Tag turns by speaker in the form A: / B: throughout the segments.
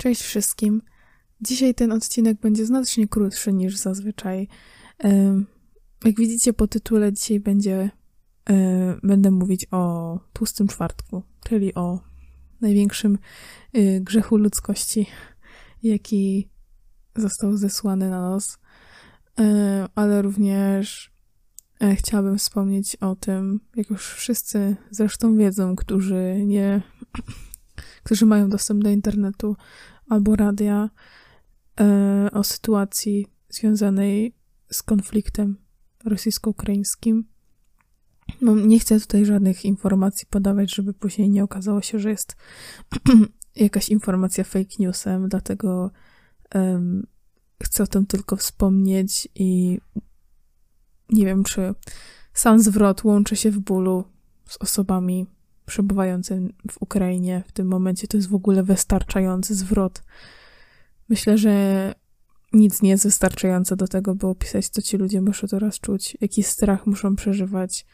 A: Cześć wszystkim. Dzisiaj ten odcinek będzie znacznie krótszy niż zazwyczaj. Jak widzicie po tytule, dzisiaj będzie, będę mówić o tłustym czwartku, czyli o największym y, grzechu ludzkości, jaki został zesłany na nos. Ale również e, chciałabym wspomnieć o tym, jak już wszyscy zresztą wiedzą, którzy nie, którzy mają dostęp do internetu albo radia, e, o sytuacji związanej z konfliktem rosyjsko-ukraińskim. No, nie chcę tutaj żadnych informacji podawać, żeby później nie okazało się, że jest jakaś informacja fake newsem, dlatego um, chcę o tym tylko wspomnieć i nie wiem, czy sam zwrot łączy się w bólu z osobami przebywającymi w Ukrainie w tym momencie. To jest w ogóle wystarczający zwrot. Myślę, że nic nie jest wystarczające do tego, by opisać, co ci ludzie muszą teraz czuć, jaki strach muszą przeżywać.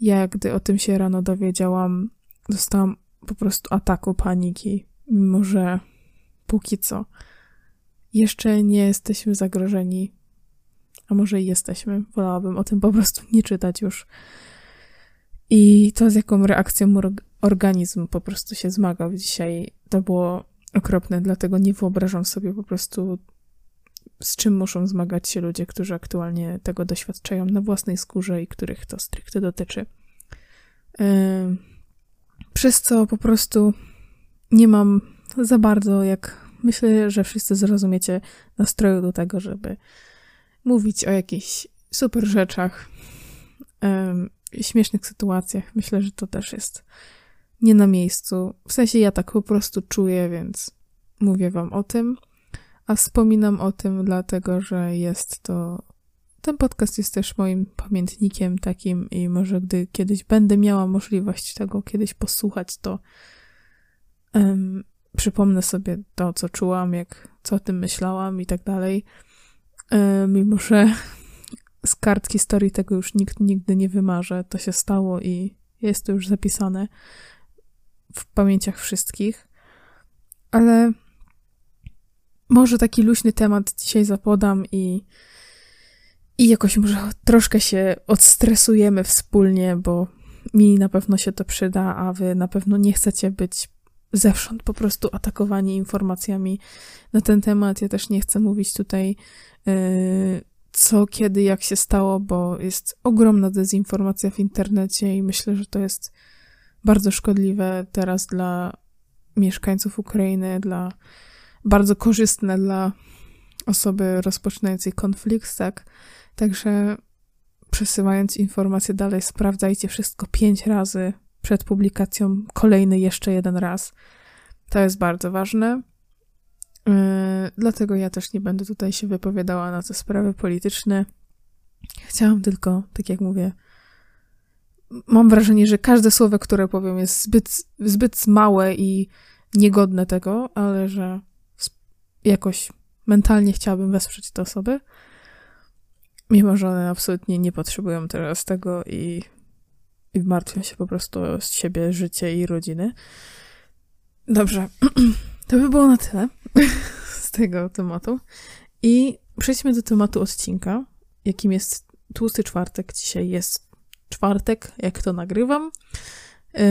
A: Ja, gdy o tym się rano dowiedziałam, dostałam po prostu ataku paniki, mimo że póki co jeszcze nie jesteśmy zagrożeni, a może i jesteśmy. Wolałabym o tym po prostu nie czytać już. I to, z jaką reakcją organizm po prostu się zmagał dzisiaj, to było okropne, dlatego nie wyobrażam sobie po prostu, z czym muszą zmagać się ludzie, którzy aktualnie tego doświadczają na własnej skórze i których to stricte dotyczy. Przez co po prostu nie mam za bardzo, jak myślę, że wszyscy zrozumiecie, nastroju do tego, żeby mówić o jakichś super rzeczach, śmiesznych sytuacjach. Myślę, że to też jest nie na miejscu. W sensie ja tak po prostu czuję, więc mówię wam o tym. A wspominam o tym dlatego, że jest to. Ten podcast jest też moim pamiętnikiem takim i może gdy kiedyś będę miała możliwość tego kiedyś posłuchać, to um, przypomnę sobie to, co czułam, jak, co o tym myślałam i tak dalej. Um, mimo, że z kart historii tego już nikt nigdy nie wymarze. To się stało i jest to już zapisane w pamięciach wszystkich. Ale może taki luźny temat dzisiaj zapodam i, i jakoś może troszkę się odstresujemy wspólnie, bo mi na pewno się to przyda, a wy na pewno nie chcecie być zewsząd po prostu atakowani informacjami na ten temat. Ja też nie chcę mówić tutaj yy, co, kiedy, jak się stało, bo jest ogromna dezinformacja w internecie i myślę, że to jest bardzo szkodliwe teraz dla mieszkańców Ukrainy, dla bardzo korzystne dla osoby rozpoczynającej konflikt, tak? Także przesyłając informacje dalej, sprawdzajcie wszystko pięć razy przed publikacją, kolejny jeszcze jeden raz. To jest bardzo ważne. Yy, dlatego ja też nie będę tutaj się wypowiadała na te sprawy polityczne. Chciałam tylko, tak jak mówię, mam wrażenie, że każde słowo, które powiem, jest zbyt, zbyt małe i niegodne tego, ale że jakoś mentalnie chciałabym wesprzeć te osoby, mimo że one absolutnie nie potrzebują teraz tego i, i martwią się po prostu o siebie, życie i rodziny. Dobrze, to by było na tyle z tego tematu. I przejdźmy do tematu odcinka, jakim jest tłusty czwartek. Dzisiaj jest czwartek, jak to nagrywam. Yy,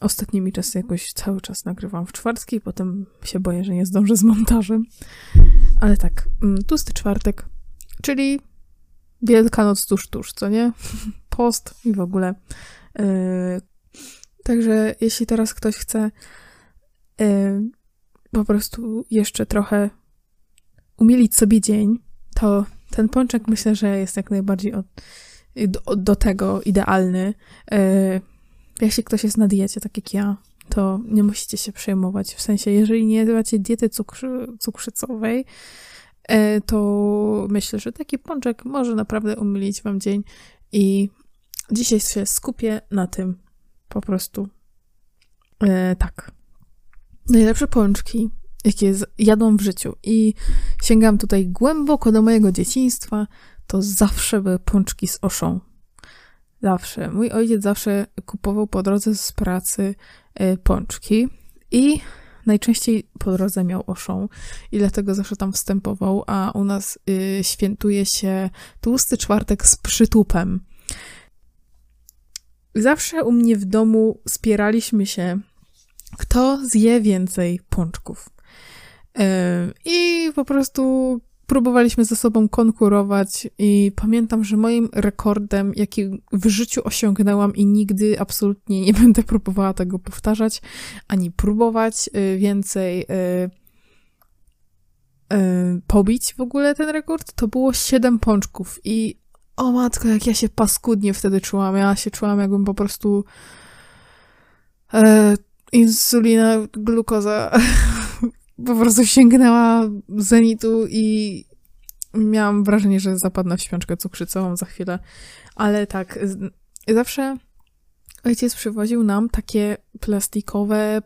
A: ostatnimi czasy jakoś cały czas nagrywam w czwartki, potem się boję, że nie zdążę z montażem. Ale tak, tłusty czwartek, czyli Wielkanoc tuż, tuż, co nie? Post i w ogóle. Yy, także jeśli teraz ktoś chce yy, po prostu jeszcze trochę umilić sobie dzień, to ten pączek myślę, że jest jak najbardziej od, do, do tego idealny. Yy, jeśli ktoś jest na diecie, tak jak ja, to nie musicie się przejmować. W sensie, jeżeli nie macie diety cukrzy, cukrzycowej, yy, to myślę, że taki pączek może naprawdę umilić wam dzień i dzisiaj się skupię na tym po prostu. Yy, tak. Najlepsze pączki, jakie jadłam w życiu i sięgam tutaj głęboko do mojego dzieciństwa, to zawsze były pączki z oszą. Zawsze. Mój ojciec zawsze kupował po drodze z pracy y, pączki i najczęściej po drodze miał oszą i dlatego zawsze tam wstępował, a u nas y, świętuje się tłusty czwartek z przytupem. Zawsze u mnie w domu spieraliśmy się, kto zje więcej pączków. Y, I po prostu próbowaliśmy ze sobą konkurować i pamiętam, że moim rekordem, jaki w życiu osiągnęłam i nigdy absolutnie nie będę próbowała tego powtarzać, ani próbować y, więcej y, pobić w ogóle ten rekord, to było 7 pączków i o matko, jak ja się paskudnie wtedy czułam. Ja się czułam, jakbym po prostu e, insulina, glukoza po prostu sięgnęła zenitu i miałam wrażenie, że zapadnę w śpiączkę cukrzycową za chwilę. Ale tak, zawsze ojciec przywoził nam takie plastikowe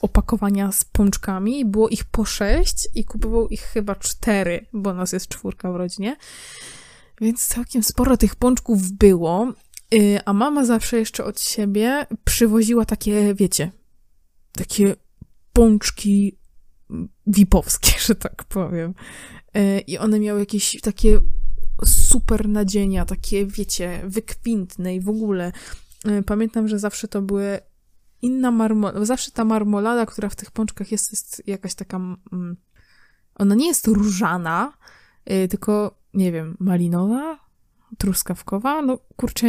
A: opakowania z pączkami. Było ich po sześć i kupował ich chyba cztery, bo nas jest czwórka w rodzinie. Więc całkiem sporo tych pączków było. Y, a mama zawsze jeszcze od siebie przywoziła takie, wiecie, takie pączki wipowskie, że tak powiem. E, I one miały jakieś takie super nadzienia, takie, wiecie, wykwintne i w ogóle. E, pamiętam, że zawsze to były inna marmolada, zawsze ta marmolada, która w tych pączkach jest, jest jakaś taka, ona nie jest różana, e, tylko, nie wiem, malinowa, truskawkowa, no kurczę,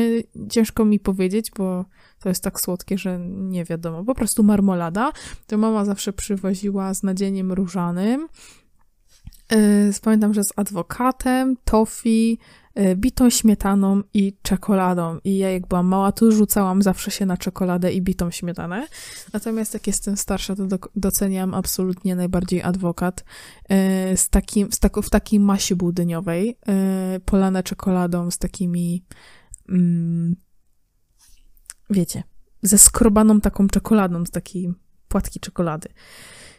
A: ciężko mi powiedzieć, bo to jest tak słodkie, że nie wiadomo. Po prostu marmolada. To mama zawsze przywoziła z nadzieniem różanym. Yy, pamiętam, że z adwokatem, tofi, bitą śmietaną i czekoladą. I ja jak byłam mała, to rzucałam zawsze się na czekoladę i bitą śmietanę. Natomiast jak jestem starsza, to do, doceniam absolutnie najbardziej adwokat yy, z takim, z tak, w takiej masie budyniowej, polane czekoladą z takimi mm, wiecie, ze skrobaną taką czekoladą, z takiej płatki czekolady.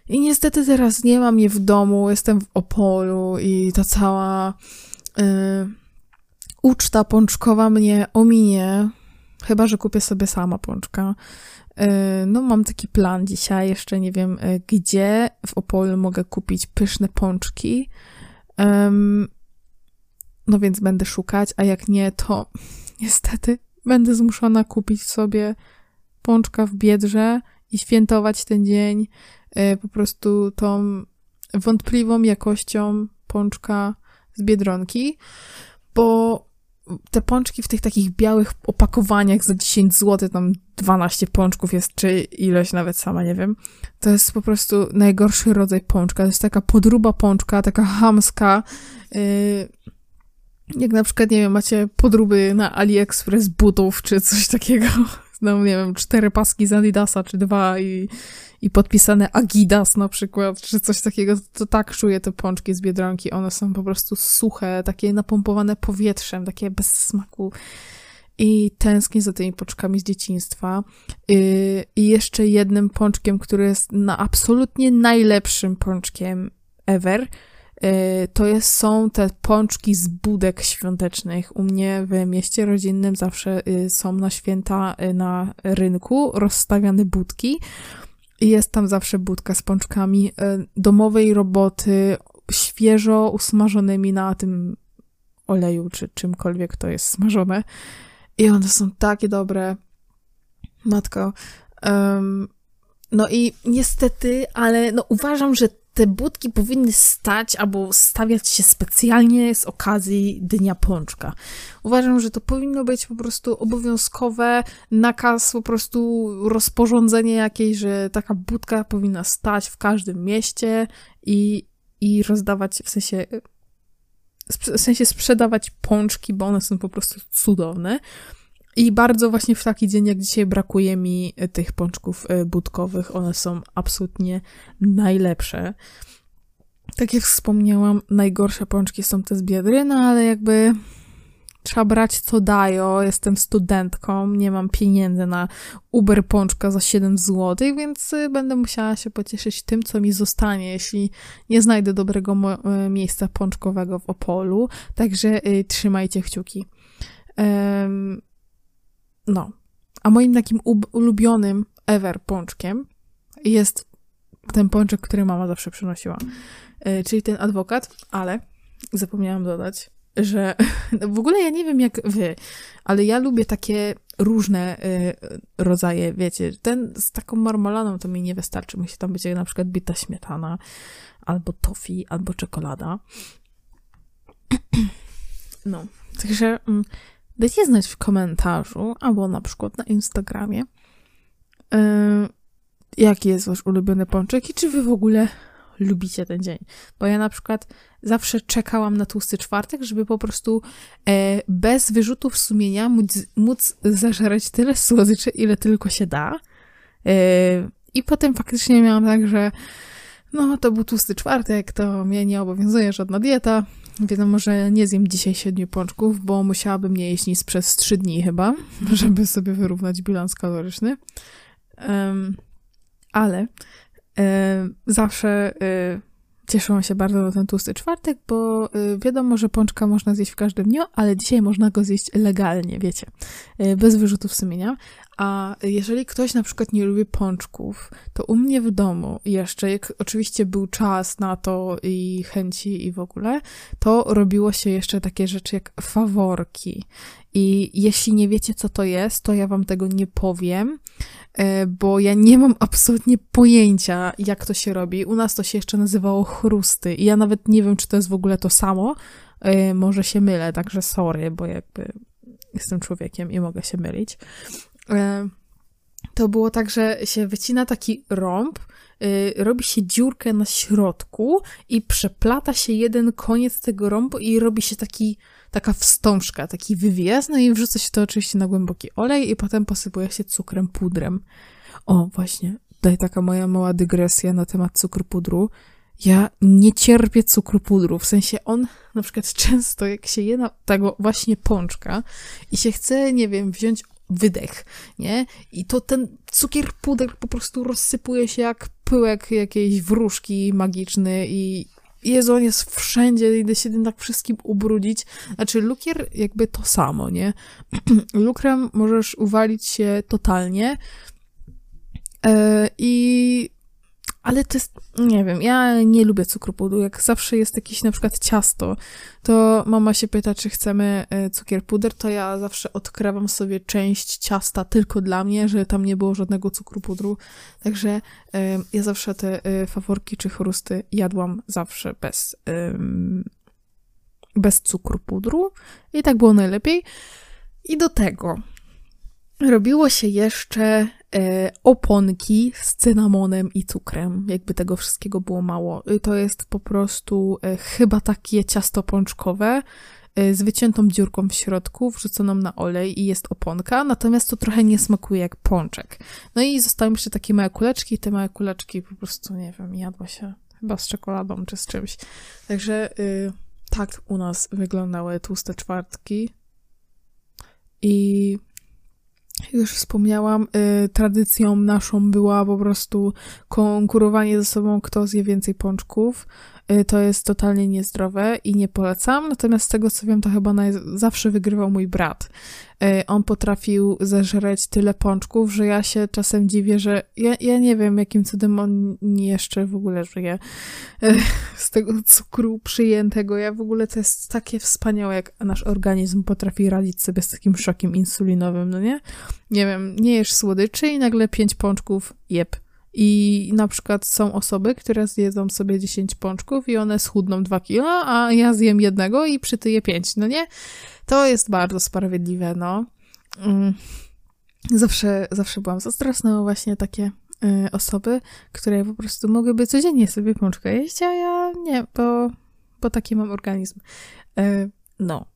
A: I niestety teraz nie mam je w domu, jestem w Opolu i ta cała y, uczta pączkowa mnie ominie, chyba, że kupię sobie sama pączka. Y, no mam taki plan dzisiaj, jeszcze nie wiem y, gdzie w Opolu mogę kupić pyszne pączki. no więc będę szukać, a jak nie, to niestety będę zmuszona kupić sobie pączka w biedrze i świętować ten dzień y, po prostu tą wątpliwą jakością pączka z biedronki, bo te pączki w tych takich białych opakowaniach za 10 zł, tam 12 pączków jest, czy ileś nawet sama, nie wiem. To jest po prostu najgorszy rodzaj pączka. To jest taka podruba pączka, taka hamska. Yy, jak na przykład, nie wiem, macie podróby na AliExpress butów, czy coś takiego, no nie wiem, cztery paski z Adidasa, czy dwa i, i podpisane Agidas na przykład, czy coś takiego, to tak czuję te pączki z Biedronki, one są po prostu suche, takie napompowane powietrzem, takie bez smaku. I tęsknię za tymi pączkami z dzieciństwa. Yy, I jeszcze jednym pączkiem, który jest na absolutnie najlepszym pączkiem ever, Y, to jest, są te pączki z budek świątecznych. U mnie w mieście rodzinnym zawsze y, są na święta y, na rynku rozstawiane budki. Jest tam zawsze budka z pączkami domowej roboty, świeżo usmażonymi na tym oleju, czy czymkolwiek to jest smażone. I one są takie dobre. Matko. Um, no i niestety, ale no uważam, że te budki powinny stać albo stawiać się specjalnie z okazji Dnia Pączka. Uważam, że to powinno być po prostu obowiązkowe, nakaz, po prostu rozporządzenie jakieś, że taka budka powinna stać w każdym mieście i, i rozdawać, w sensie, w sensie sprzedawać pączki, bo one są po prostu cudowne. I bardzo właśnie w taki dzień jak dzisiaj brakuje mi e, tych pączków e, budkowych. One są absolutnie najlepsze. Tak jak wspomniałam, najgorsze pączki są te z Biedry, no ale jakby trzeba brać co dają. Jestem studentką, nie mam pieniędzy na Uber pączka za 7 zł, więc e, będę musiała się pocieszyć tym, co mi zostanie, jeśli nie znajdę dobrego miejsca pączkowego w Opolu. Także y, trzymajcie kciuki. Um, no. A moim takim ulubionym ever pączkiem jest ten pączek, który mama zawsze przynosiła. E, czyli ten adwokat, ale zapomniałam dodać, że w ogóle ja nie wiem jak wy, ale ja lubię takie różne y, rodzaje, wiecie, ten z taką marmoladą to mi nie wystarczy, musi tam być na przykład bita śmietana, albo tofi, albo czekolada. No, także mm, dajcie znać w komentarzu, albo na przykład na Instagramie, y, jaki jest wasz ulubiony pączek i czy wy w ogóle lubicie ten dzień. Bo ja na przykład zawsze czekałam na tłusty czwartek, żeby po prostu e, bez wyrzutów sumienia móc, móc zażerać tyle słodyczy, ile tylko się da. E, I potem faktycznie miałam tak, że no to był tłusty czwartek, to mnie nie obowiązuje żadna dieta. Wiadomo, że nie zjem dzisiaj siedmiu pączków, bo musiałabym nie jeść nic przez trzy dni chyba, żeby sobie wyrównać bilans kaloryczny. Um, ale E, zawsze e, cieszyłam się bardzo na ten tłusty czwartek, bo e, wiadomo, że pączka można zjeść w każdym dniu, ale dzisiaj można go zjeść legalnie, wiecie, bez wyrzutów sumienia. A jeżeli ktoś na przykład nie lubi pączków, to u mnie w domu jeszcze, jak oczywiście był czas na to i chęci i w ogóle, to robiło się jeszcze takie rzeczy jak faworki. I jeśli nie wiecie, co to jest, to ja wam tego nie powiem, e, bo ja nie mam absolutnie pojęcia, jak to się robi. U nas to się jeszcze nazywało chrusty i ja nawet nie wiem, czy to jest w ogóle to samo. E, może się mylę, także sorry, bo jakby jestem człowiekiem i mogę się mylić. E, to było tak, że się wycina taki rąb, robi się dziurkę na środku i przeplata się jeden koniec tego rąbu i robi się taki taka wstążka, taki wywiez, no i wrzuca się to oczywiście na głęboki olej i potem posypuje się cukrem pudrem. O, właśnie, tutaj taka moja mała dygresja na temat cukru pudru. Ja nie cierpię cukru pudru, w sensie on na przykład często jak się je na tego właśnie pączka i się chce, nie wiem, wziąć wydech, nie? I to ten cukier puder po prostu rozsypuje się jak pyłek jakiejś wróżki magiczny i Jezu, on jest wszędzie, idę się tak wszystkim ubrudzić. Znaczy, lukier jakby to samo, nie? Lukrem możesz uwalić się totalnie yy, i ale to jest, nie wiem, ja nie lubię cukru pudu. Jak zawsze jest jakieś na przykład ciasto, to mama się pyta, czy chcemy e, cukier puder, to ja zawsze odkrywam sobie część ciasta tylko dla mnie, że tam nie było żadnego cukru pudru. Także y, ja zawsze te y, faworki czy chrusty jadłam zawsze bez, y, bez cukru pudru i tak było najlepiej. I do tego robiło się jeszcze e, oponki z cynamonem i cukrem, jakby tego wszystkiego było mało. To jest po prostu e, chyba takie ciasto pączkowe e, z wyciętą dziurką w środku, wrzuconą na olej i jest oponka, natomiast to trochę nie smakuje jak pączek. No i zostały jeszcze takie małe kuleczki i te małe kuleczki po prostu, nie wiem, jadła się chyba z czekoladą czy z czymś. Także y, tak u nas wyglądały tłuste czwartki i już wspomniałam, y, tradycją naszą była po prostu konkurowanie ze sobą, kto zje więcej pączków. Y, to jest totalnie niezdrowe i nie polecam. Natomiast z tego co wiem, to chyba zawsze wygrywał mój brat. Y, on potrafił zeżreć tyle pączków, że ja się czasem dziwię, że ja, ja nie wiem, jakim cudem on jeszcze w ogóle żyje y, z tego cukru przyjętego. Ja w ogóle to jest takie wspaniałe, jak nasz organizm potrafi radzić sobie z takim szokiem insulinowym, no nie? Nie wiem, nie jesz słodyczy i nagle pięć pączków, jeb i na przykład są osoby, które zjedzą sobie 10 pączków i one schudną 2 kilo, a ja zjem jednego i przytyję 5, no nie? To jest bardzo sprawiedliwe, no. Mm. Zawsze, zawsze byłam zazdrosna o właśnie takie y, osoby, które po prostu mogłyby codziennie sobie pączkę jeść, a ja nie, bo, bo taki mam organizm. Y, no.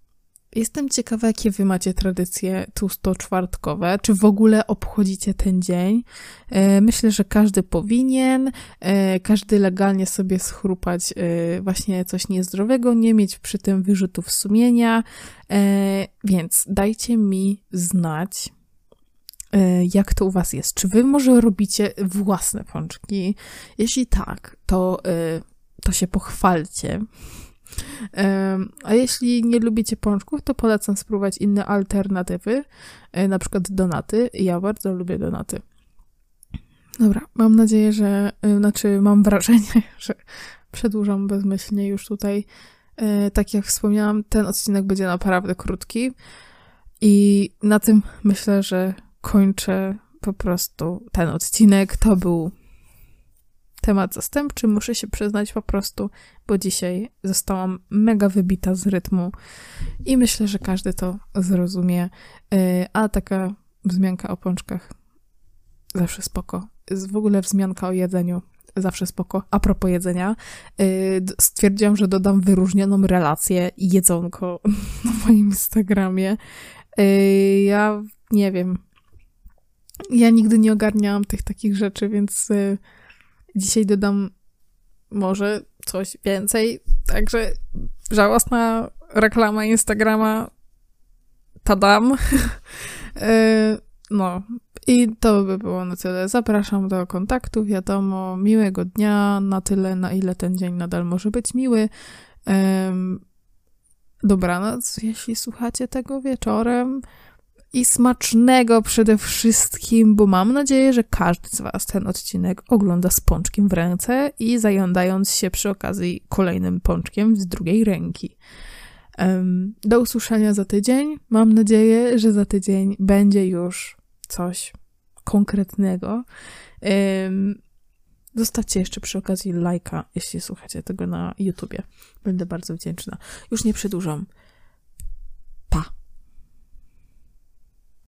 A: Jestem ciekawa, jakie wy macie tradycje tłusto-czwartkowe, czy w ogóle obchodzicie ten dzień. E, myślę, że każdy powinien, e, każdy legalnie sobie schrupać e, właśnie coś niezdrowego, nie mieć przy tym wyrzutów sumienia, więc dajcie mi znać, jak to u was jest. Czy wy może robicie własne pączki? Jeśli tak, to, to się pochwalcie. A jeśli nie lubicie pączków, to polecam spróbować inne alternatywy, e, na przykład donaty. Ja bardzo lubię donaty. Dobra, mam nadzieję, że, y, znaczy mam wrażenie, że przedłużam bezmyślnie już tutaj. Y, tak jak wspomniałam, ten odcinek będzie naprawdę krótki i na tym myślę, że kończę po prostu ten odcinek. To był temat zastępczy, muszę się przyznać po prostu, bo dzisiaj zostałam mega wybita z rytmu i myślę, że każdy to zrozumie. Y, a taka wzmianka o pączkach zawsze spoko. W ogóle wzmianka o jedzeniu zawsze spoko. A propos jedzenia, y, stwierdziłam, że dodam wyróżnioną relację jedzonko na moim Instagramie. Y, ja nie wiem. Ja nigdy nie ogarniałam tych takich rzeczy, więc Dzisiaj dodam może coś więcej. Także żałosna reklama Instagrama. Tadam. E, no. I to by było na tyle. Zapraszam do kontaktu, wiadomo. Miłego dnia, na tyle, na ile ten dzień nadal może być miły. Dobranoc, jeśli słuchacie tego wieczorem i smacznego przede wszystkim, bo mam nadzieję, że każdy z Was ten odcinek ogląda z pączkiem w ręce i zajądając się przy okazji kolejnym pączkiem z drugiej ręki. Do usłyszenia za tydzień. Mam nadzieję, że za tydzień będzie już coś konkretnego. Zostawcie jeszcze przy okazji lajka, jeśli słuchacie tego na YouTubie. Będę bardzo wdzięczna. Już nie przedłużam.